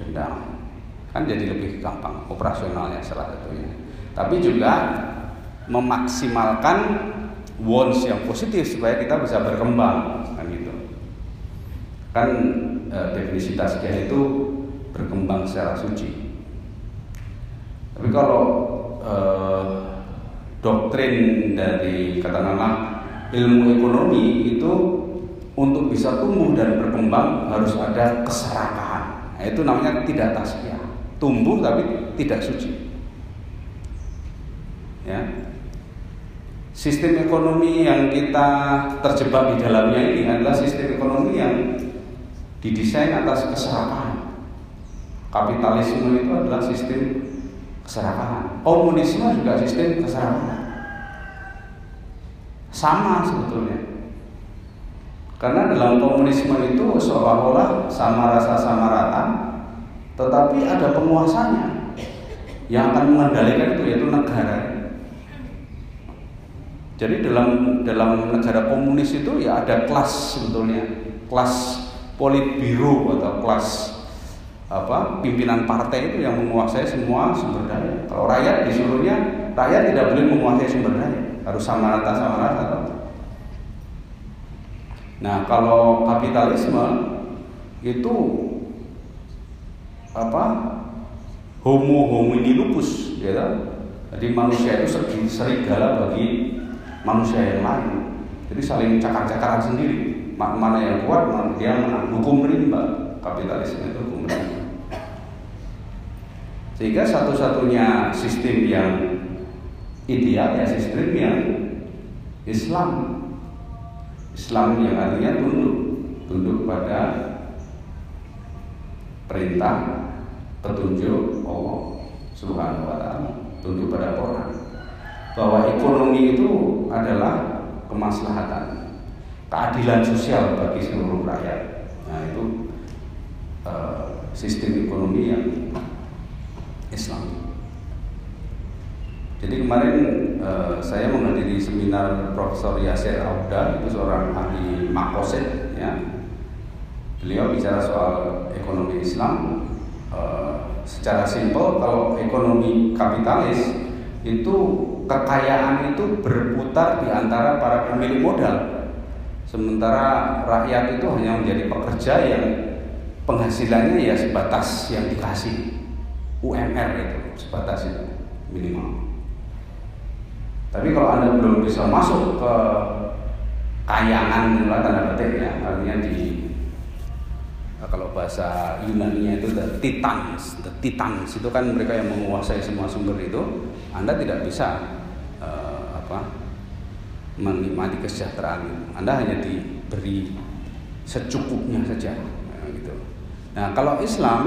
dendam. Kan jadi lebih gampang operasionalnya salah satunya. Tapi juga memaksimalkan wants yang positif supaya kita bisa berkembang kan gitu. Kan e, definisi taskia itu berkembang secara suci. Tapi kalau eh, doktrin dari katakanlah ilmu ekonomi itu untuk bisa tumbuh dan berkembang harus ada keserakahan. Nah, itu namanya tidak tasbih. Tumbuh tapi tidak suci. Ya. sistem ekonomi yang kita terjebak di dalamnya ini adalah sistem ekonomi yang didesain atas keserakahan. Kapitalisme itu adalah sistem keserakahan. Komunisme juga sistem keserakahan. Sama sebetulnya. Karena dalam komunisme itu seolah-olah sama rasa sama rata, tetapi ada penguasanya yang akan mengendalikan itu yaitu negara. Jadi dalam dalam negara komunis itu ya ada kelas sebetulnya, kelas politbiro atau kelas apa pimpinan partai itu yang menguasai semua sumber daya. Kalau rakyat disuruhnya rakyat tidak boleh menguasai sumber daya, harus sama rata sama rata. Nah kalau kapitalisme itu apa homo homini lupus, ya Jadi manusia itu serigala bagi manusia yang lain. Jadi saling cakar-cakaran sendiri. Mana yang kuat, mana dia menang. Hukum rimba, kapitalisme itu hukum rimba. Sehingga satu-satunya sistem yang ideal ya sistem yang Islam. Islam yang artinya tunduk, tunduk pada perintah petunjuk Allah Subhanahu wa taala, tunduk pada Quran bahwa ekonomi itu adalah kemaslahatan, keadilan sosial bagi seluruh rakyat. Nah itu uh, sistem ekonomi yang Islam. Jadi kemarin uh, saya menghadiri seminar Profesor Yasir Auda itu seorang ahli makoset ya. Beliau bicara soal ekonomi Islam uh, secara simpel kalau ekonomi kapitalis itu kekayaan itu berputar di antara para pemilik modal. Sementara rakyat itu hanya menjadi pekerja yang penghasilannya ya sebatas yang dikasih UMR itu sebatas itu minimal. Tapi kalau anda belum bisa masuk ke kayangan tanda petik ya artinya di Nah, kalau bahasa Yunani itu the titans, the titans itu kan mereka yang menguasai semua sumber itu. Anda tidak bisa uh, apa menikmati kesejahteraan. Anda hanya diberi secukupnya saja. Nah, gitu. Nah, kalau Islam,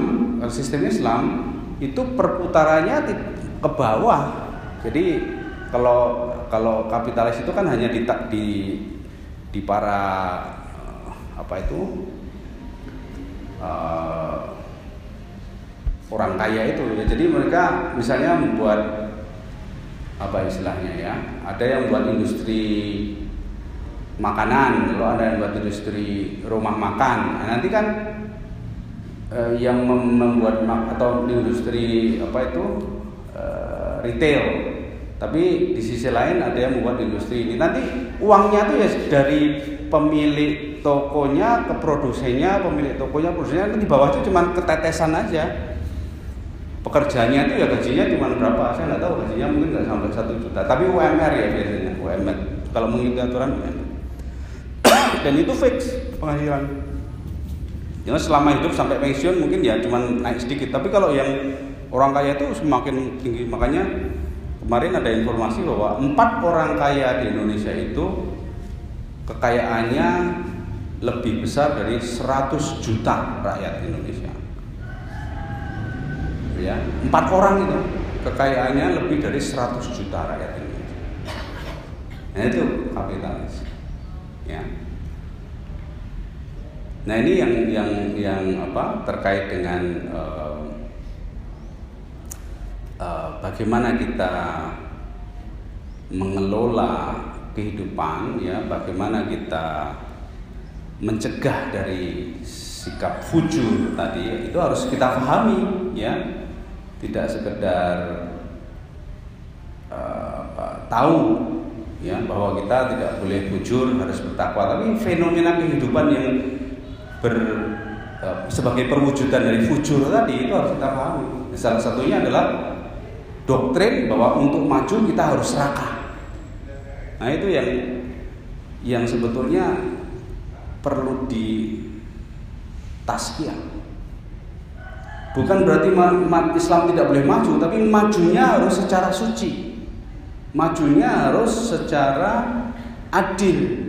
sistem Islam itu perputarannya ke bawah. Jadi kalau kalau kapitalis itu kan hanya di di, di para eh, apa itu uh, orang kaya itu ya jadi mereka misalnya membuat apa istilahnya ya ada yang buat industri makanan lalu ada yang buat industri rumah makan nah, nanti kan uh, yang membuat atau industri apa itu uh, retail tapi di sisi lain ada yang membuat industri ini nanti uangnya tuh ya dari pemilik tokonya ke produsennya, pemilik tokonya, produsennya itu di bawah itu cuma ketetesan aja. Pekerjaannya itu ya gajinya cuma berapa? Saya nggak tahu gajinya mungkin nggak sampai satu juta. Tapi UMR ya biasanya UMR. Kalau mengikuti aturan UMR. Dan itu fix penghasilan. Ya selama hidup sampai pensiun mungkin ya cuma naik sedikit. Tapi kalau yang orang kaya itu semakin tinggi. Makanya kemarin ada informasi bahwa empat orang kaya di Indonesia itu kekayaannya lebih besar dari 100 juta rakyat Indonesia. Ya, empat orang itu kekayaannya lebih dari 100 juta rakyat Indonesia. Nah itu kapitalis. Ya. Nah ini yang yang yang apa terkait dengan uh, uh, bagaimana kita mengelola kehidupan ya, bagaimana kita mencegah dari sikap fujur tadi itu harus kita pahami ya. Tidak sekedar uh, tahu ya bahwa kita tidak boleh fujur harus bertakwa tapi fenomena kehidupan yang ber uh, sebagai perwujudan dari fujur tadi itu harus kita pahami salah satunya adalah doktrin bahwa untuk maju kita harus serakah nah itu yang yang sebetulnya perlu di taskiah. Bukan berarti Islam tidak boleh maju, tapi majunya harus secara suci. majunya harus secara adil,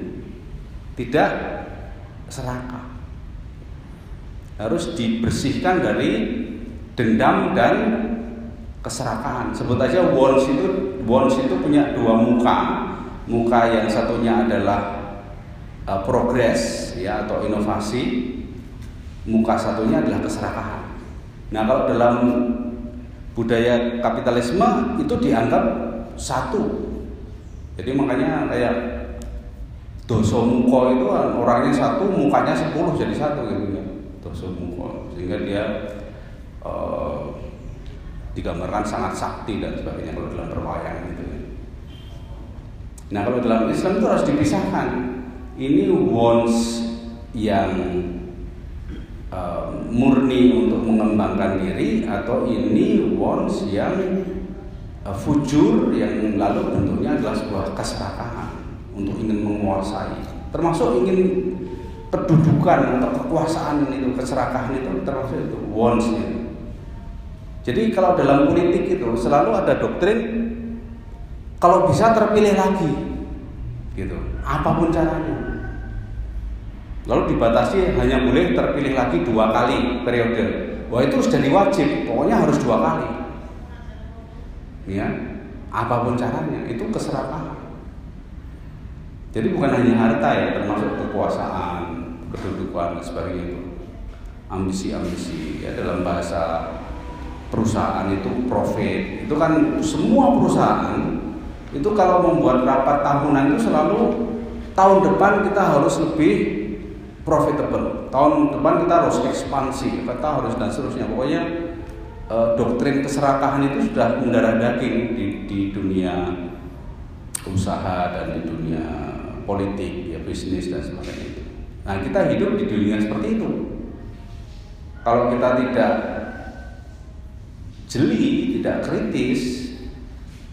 tidak serakah. Harus dibersihkan dari dendam dan keserakahan. Sebut aja Wons itu Wons itu punya dua muka. Muka yang satunya adalah uh, progres ya atau inovasi. Muka satunya adalah keserakahan. Nah, kalau dalam budaya kapitalisme itu dianggap satu. Jadi makanya kayak doso muko itu orangnya satu, mukanya sepuluh jadi satu gitu muko sehingga dia uh, digambarkan sangat sakti dan sebagainya kalau dalam perwayang ya. Nah kalau dalam Islam itu harus dipisahkan. Ini wants yang uh, murni untuk mengembangkan diri atau ini wants yang uh, fujur yang lalu bentuknya adalah sebuah keserakahan untuk ingin menguasai, termasuk ingin kedudukan atau kekuasaan itu keserakahan itu termasuk itu wants itu. Jadi kalau dalam politik itu selalu ada doktrin kalau bisa terpilih lagi, gitu, apa pun caranya. Lalu dibatasi hanya boleh terpilih lagi dua kali periode. Wah itu sudah diwajib, pokoknya harus dua kali. Ya, apa pun caranya itu keserakahan. Jadi bukan hanya harta ya, termasuk kekuasaan, kedudukan dan sebagainya itu. Ambisi-ambisi ya dalam bahasa perusahaan itu profit. Itu kan semua perusahaan itu kalau membuat rapat tahunan itu selalu tahun depan kita harus lebih profitable. Tahun depan kita harus ekspansi kita harus dan seterusnya. Pokoknya eh, doktrin keserakahan itu sudah mendarah daging di, di dunia usaha dan di dunia politik ya bisnis dan sebagainya nah kita hidup di dunia seperti itu. Kalau kita tidak jeli, tidak kritis,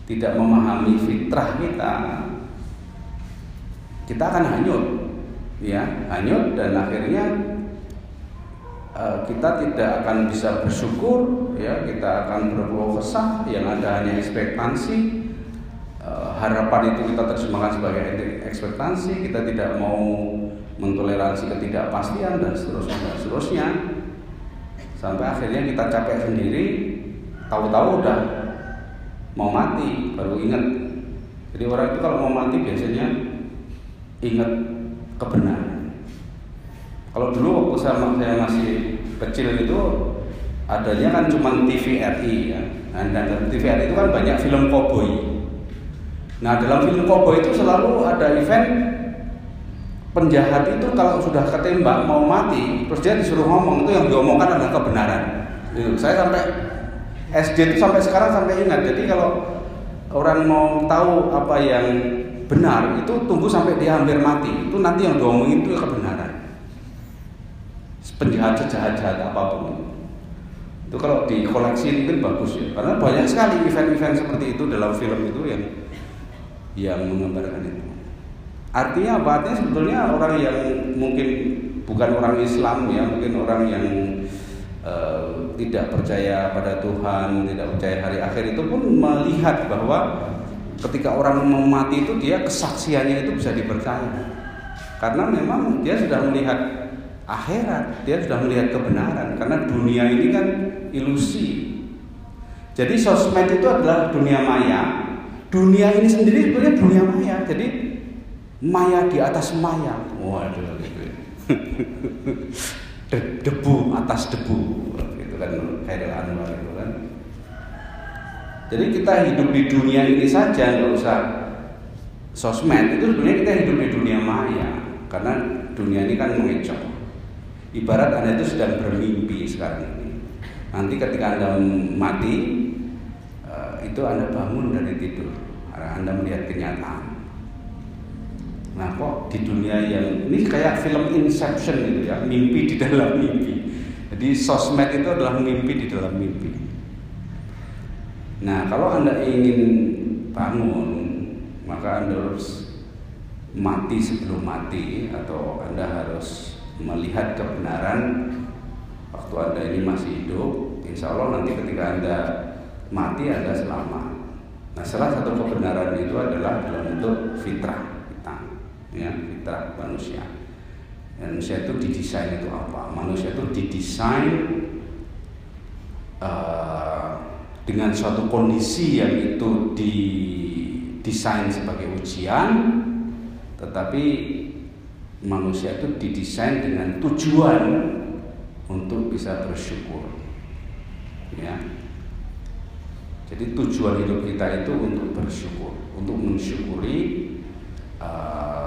tidak memahami fitrah kita, kita akan hanyut, ya, hanyut dan akhirnya uh, kita tidak akan bisa bersyukur, ya, kita akan berkeluh kesah, yang ada hanya ekspektasi, uh, harapan itu kita terjemahkan sebagai ekspektasi, kita tidak mau mentoleransi ketidakpastian dan seterusnya dan seterusnya. Sampai akhirnya kita capek sendiri tahu-tahu udah mau mati baru ingat. Jadi orang itu kalau mau mati biasanya ingat kebenaran. Kalau dulu waktu saya, saya masih kecil itu adanya kan cuma TVRI ya. Nah, dan TVRI itu kan banyak film koboi. Nah dalam film koboi itu selalu ada event penjahat itu kalau sudah ketembak mau mati terus dia disuruh ngomong itu yang diomongkan adalah kebenaran saya sampai SD itu sampai sekarang sampai ingat. Jadi kalau orang mau tahu apa yang benar itu tunggu sampai dia hampir mati. Itu nanti yang diomongin itu kebenaran. Penjahat sejahat-jahat apa pun. Itu kalau di koleksi mungkin bagus ya. Karena banyak sekali event-event seperti itu dalam film itu yang yang menggambarkan itu. Artinya apa? Artinya sebetulnya orang yang mungkin bukan orang Islam ya, mungkin orang yang uh, tidak percaya pada Tuhan, tidak percaya hari akhir itu pun melihat bahwa ketika orang mau mati itu dia kesaksiannya itu bisa dipercaya. Karena memang dia sudah melihat akhirat, dia sudah melihat kebenaran karena dunia ini kan ilusi. Jadi sosmed itu adalah dunia maya. Dunia ini sendiri sebenarnya dunia maya. Jadi maya di atas maya. Waduh gitu. Ya. debu atas debu itu kan Khairul Anwar itu kan jadi kita hidup di dunia ini saja nggak usah sosmed itu sebenarnya kita hidup di dunia maya karena dunia ini kan mengecoh ibarat anda itu sedang bermimpi sekarang ini nanti ketika anda mati eh, itu anda bangun dari tidur anda melihat kenyataan Nah kok di dunia yang ini kayak film Inception gitu ya, mimpi di dalam mimpi. Jadi sosmed itu adalah mimpi di dalam mimpi. Nah, kalau Anda ingin bangun, maka Anda harus mati sebelum mati atau Anda harus melihat kebenaran waktu Anda ini masih hidup. Insya Allah nanti ketika Anda mati Anda selamat. Nah, salah satu kebenaran itu adalah dalam bentuk fitrah ya, fitrah manusia. Manusia itu didesain itu apa? Manusia itu didesain uh, dengan suatu kondisi yang itu didesain sebagai ujian, tetapi manusia itu didesain dengan tujuan untuk bisa bersyukur. Ya, jadi tujuan hidup kita itu untuk bersyukur, untuk mensyukuri uh,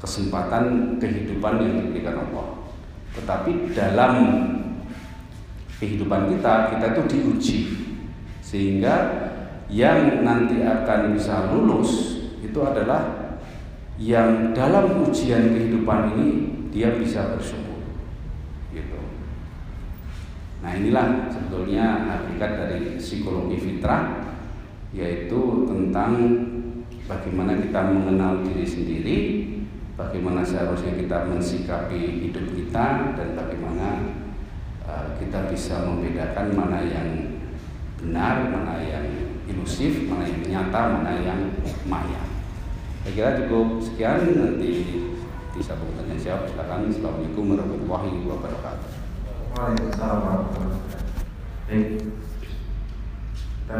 kesempatan kehidupan yang diberikan Allah. Tetapi dalam kehidupan kita, kita itu diuji sehingga yang nanti akan bisa lulus itu adalah yang dalam ujian kehidupan ini dia bisa bersyukur. Nah inilah sebetulnya hakikat dari psikologi fitrah yaitu tentang bagaimana kita mengenal diri sendiri, bagaimana seharusnya kita mensikapi hidup kita dan bagaimana uh, kita bisa membedakan mana yang benar, mana yang ilusif, mana yang nyata, mana yang maya. Saya kira cukup sekian nanti disambung tanya jawab silakan. Assalamualaikum warahmatullahi wabarakatuh. Waalaikumsalam warahmatullahi wabarakatuh. Baik. Kita